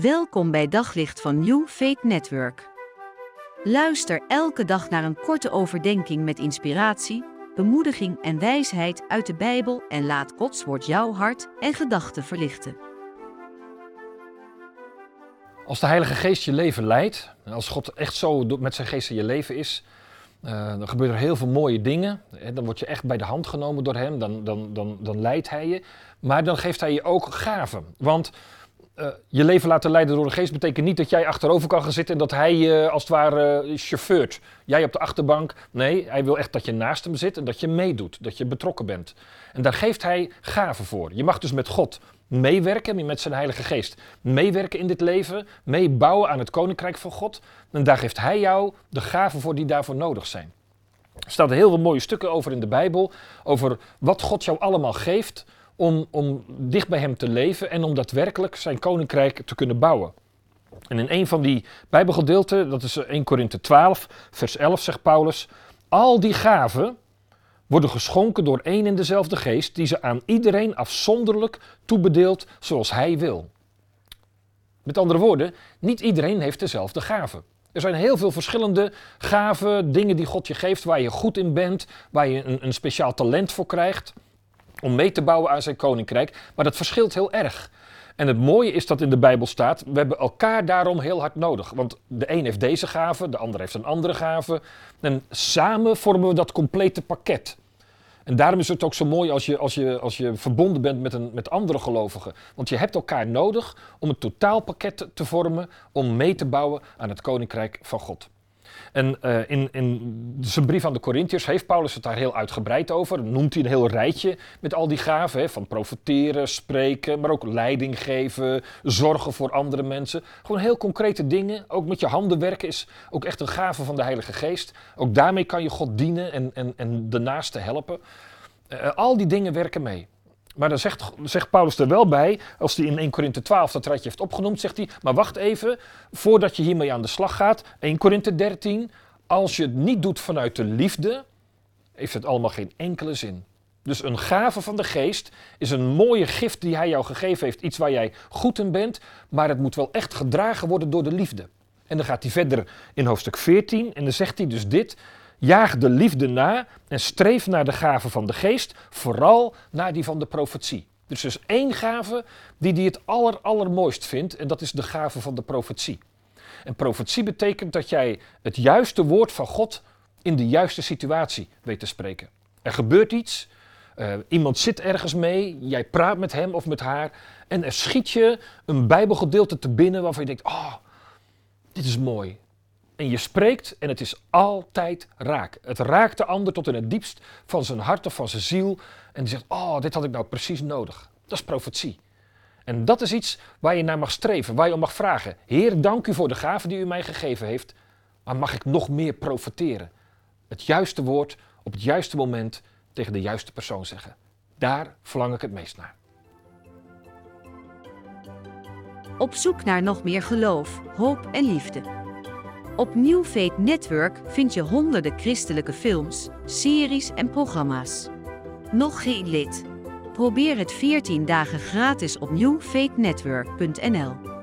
Welkom bij Daglicht van New Faith Network. Luister elke dag naar een korte overdenking met inspiratie, bemoediging en wijsheid uit de Bijbel en laat Gods woord jouw hart en gedachten verlichten. Als de Heilige Geest je leven leidt, als God echt zo met zijn geest in je leven is, uh, dan gebeuren er heel veel mooie dingen. Dan word je echt bij de hand genomen door Hem, dan, dan, dan, dan leidt Hij je. Maar dan geeft Hij je ook gaven. Want uh, je leven laten leiden door de geest betekent niet dat jij achterover kan gaan zitten en dat hij je uh, als het ware uh, chauffeurt. Jij op de achterbank. Nee, hij wil echt dat je naast hem zit en dat je meedoet, dat je betrokken bent. En daar geeft hij gaven voor. Je mag dus met God meewerken, met zijn Heilige Geest. Meewerken in dit leven, meebouwen aan het koninkrijk van God. En daar geeft hij jou de gaven voor die daarvoor nodig zijn. Er staan heel veel mooie stukken over in de Bijbel, over wat God jou allemaal geeft om, om dicht bij hem te leven en om daadwerkelijk zijn koninkrijk te kunnen bouwen. En in een van die Bijbelgedeelten, dat is 1 Korinthe 12, vers 11, zegt Paulus: Al die gaven worden geschonken door één en dezelfde geest, die ze aan iedereen afzonderlijk toebedeelt zoals hij wil. Met andere woorden, niet iedereen heeft dezelfde gaven. Er zijn heel veel verschillende gaven, dingen die God je geeft, waar je goed in bent, waar je een, een speciaal talent voor krijgt om mee te bouwen aan zijn koninkrijk. Maar dat verschilt heel erg. En het mooie is dat in de Bijbel staat, we hebben elkaar daarom heel hard nodig. Want de een heeft deze gave, de ander heeft een andere gave. En samen vormen we dat complete pakket. En daarom is het ook zo mooi als je, als je, als je verbonden bent met, een, met andere gelovigen. Want je hebt elkaar nodig om een totaalpakket te vormen om mee te bouwen aan het koninkrijk van God. En uh, in, in zijn brief aan de Corinthiërs heeft Paulus het daar heel uitgebreid over. Noemt hij een heel rijtje met al die gaven. Hè, van profeteren, spreken, maar ook leiding geven, zorgen voor andere mensen. Gewoon heel concrete dingen. Ook met je handen werken is ook echt een gave van de Heilige Geest. Ook daarmee kan je God dienen en, en, en de naaste helpen. Uh, al die dingen werken mee. Maar dan zegt, zegt, Paulus er wel bij, als hij in 1 Korinthe 12 dat rijtje heeft opgenoemd, zegt hij, maar wacht even, voordat je hiermee aan de slag gaat, 1 Korinthe 13, als je het niet doet vanuit de liefde, heeft het allemaal geen enkele zin. Dus een gave van de geest is een mooie gift die hij jou gegeven heeft, iets waar jij goed in bent, maar het moet wel echt gedragen worden door de liefde. En dan gaat hij verder in hoofdstuk 14 en dan zegt hij dus dit, Jaag de liefde na en streef naar de gave van de geest, vooral naar die van de profetie. Dus er is één gave die hij het aller, allermooist vindt en dat is de gave van de profetie. En profetie betekent dat jij het juiste woord van God in de juiste situatie weet te spreken. Er gebeurt iets, uh, iemand zit ergens mee, jij praat met hem of met haar en er schiet je een bijbelgedeelte te binnen waarvan je denkt, oh, dit is mooi. En je spreekt en het is altijd raak. Het raakt de ander tot in het diepst van zijn hart of van zijn ziel. En die zegt, oh, dit had ik nou precies nodig. Dat is profetie. En dat is iets waar je naar mag streven, waar je om mag vragen. Heer, dank u voor de gave die u mij gegeven heeft. Maar mag ik nog meer profeteren? Het juiste woord op het juiste moment tegen de juiste persoon zeggen. Daar verlang ik het meest naar. Op zoek naar nog meer geloof, hoop en liefde. Op New Faith Network vind je honderden christelijke films, series en programma's. Nog geen lid? Probeer het 14 dagen gratis op newfaithnetwork.nl.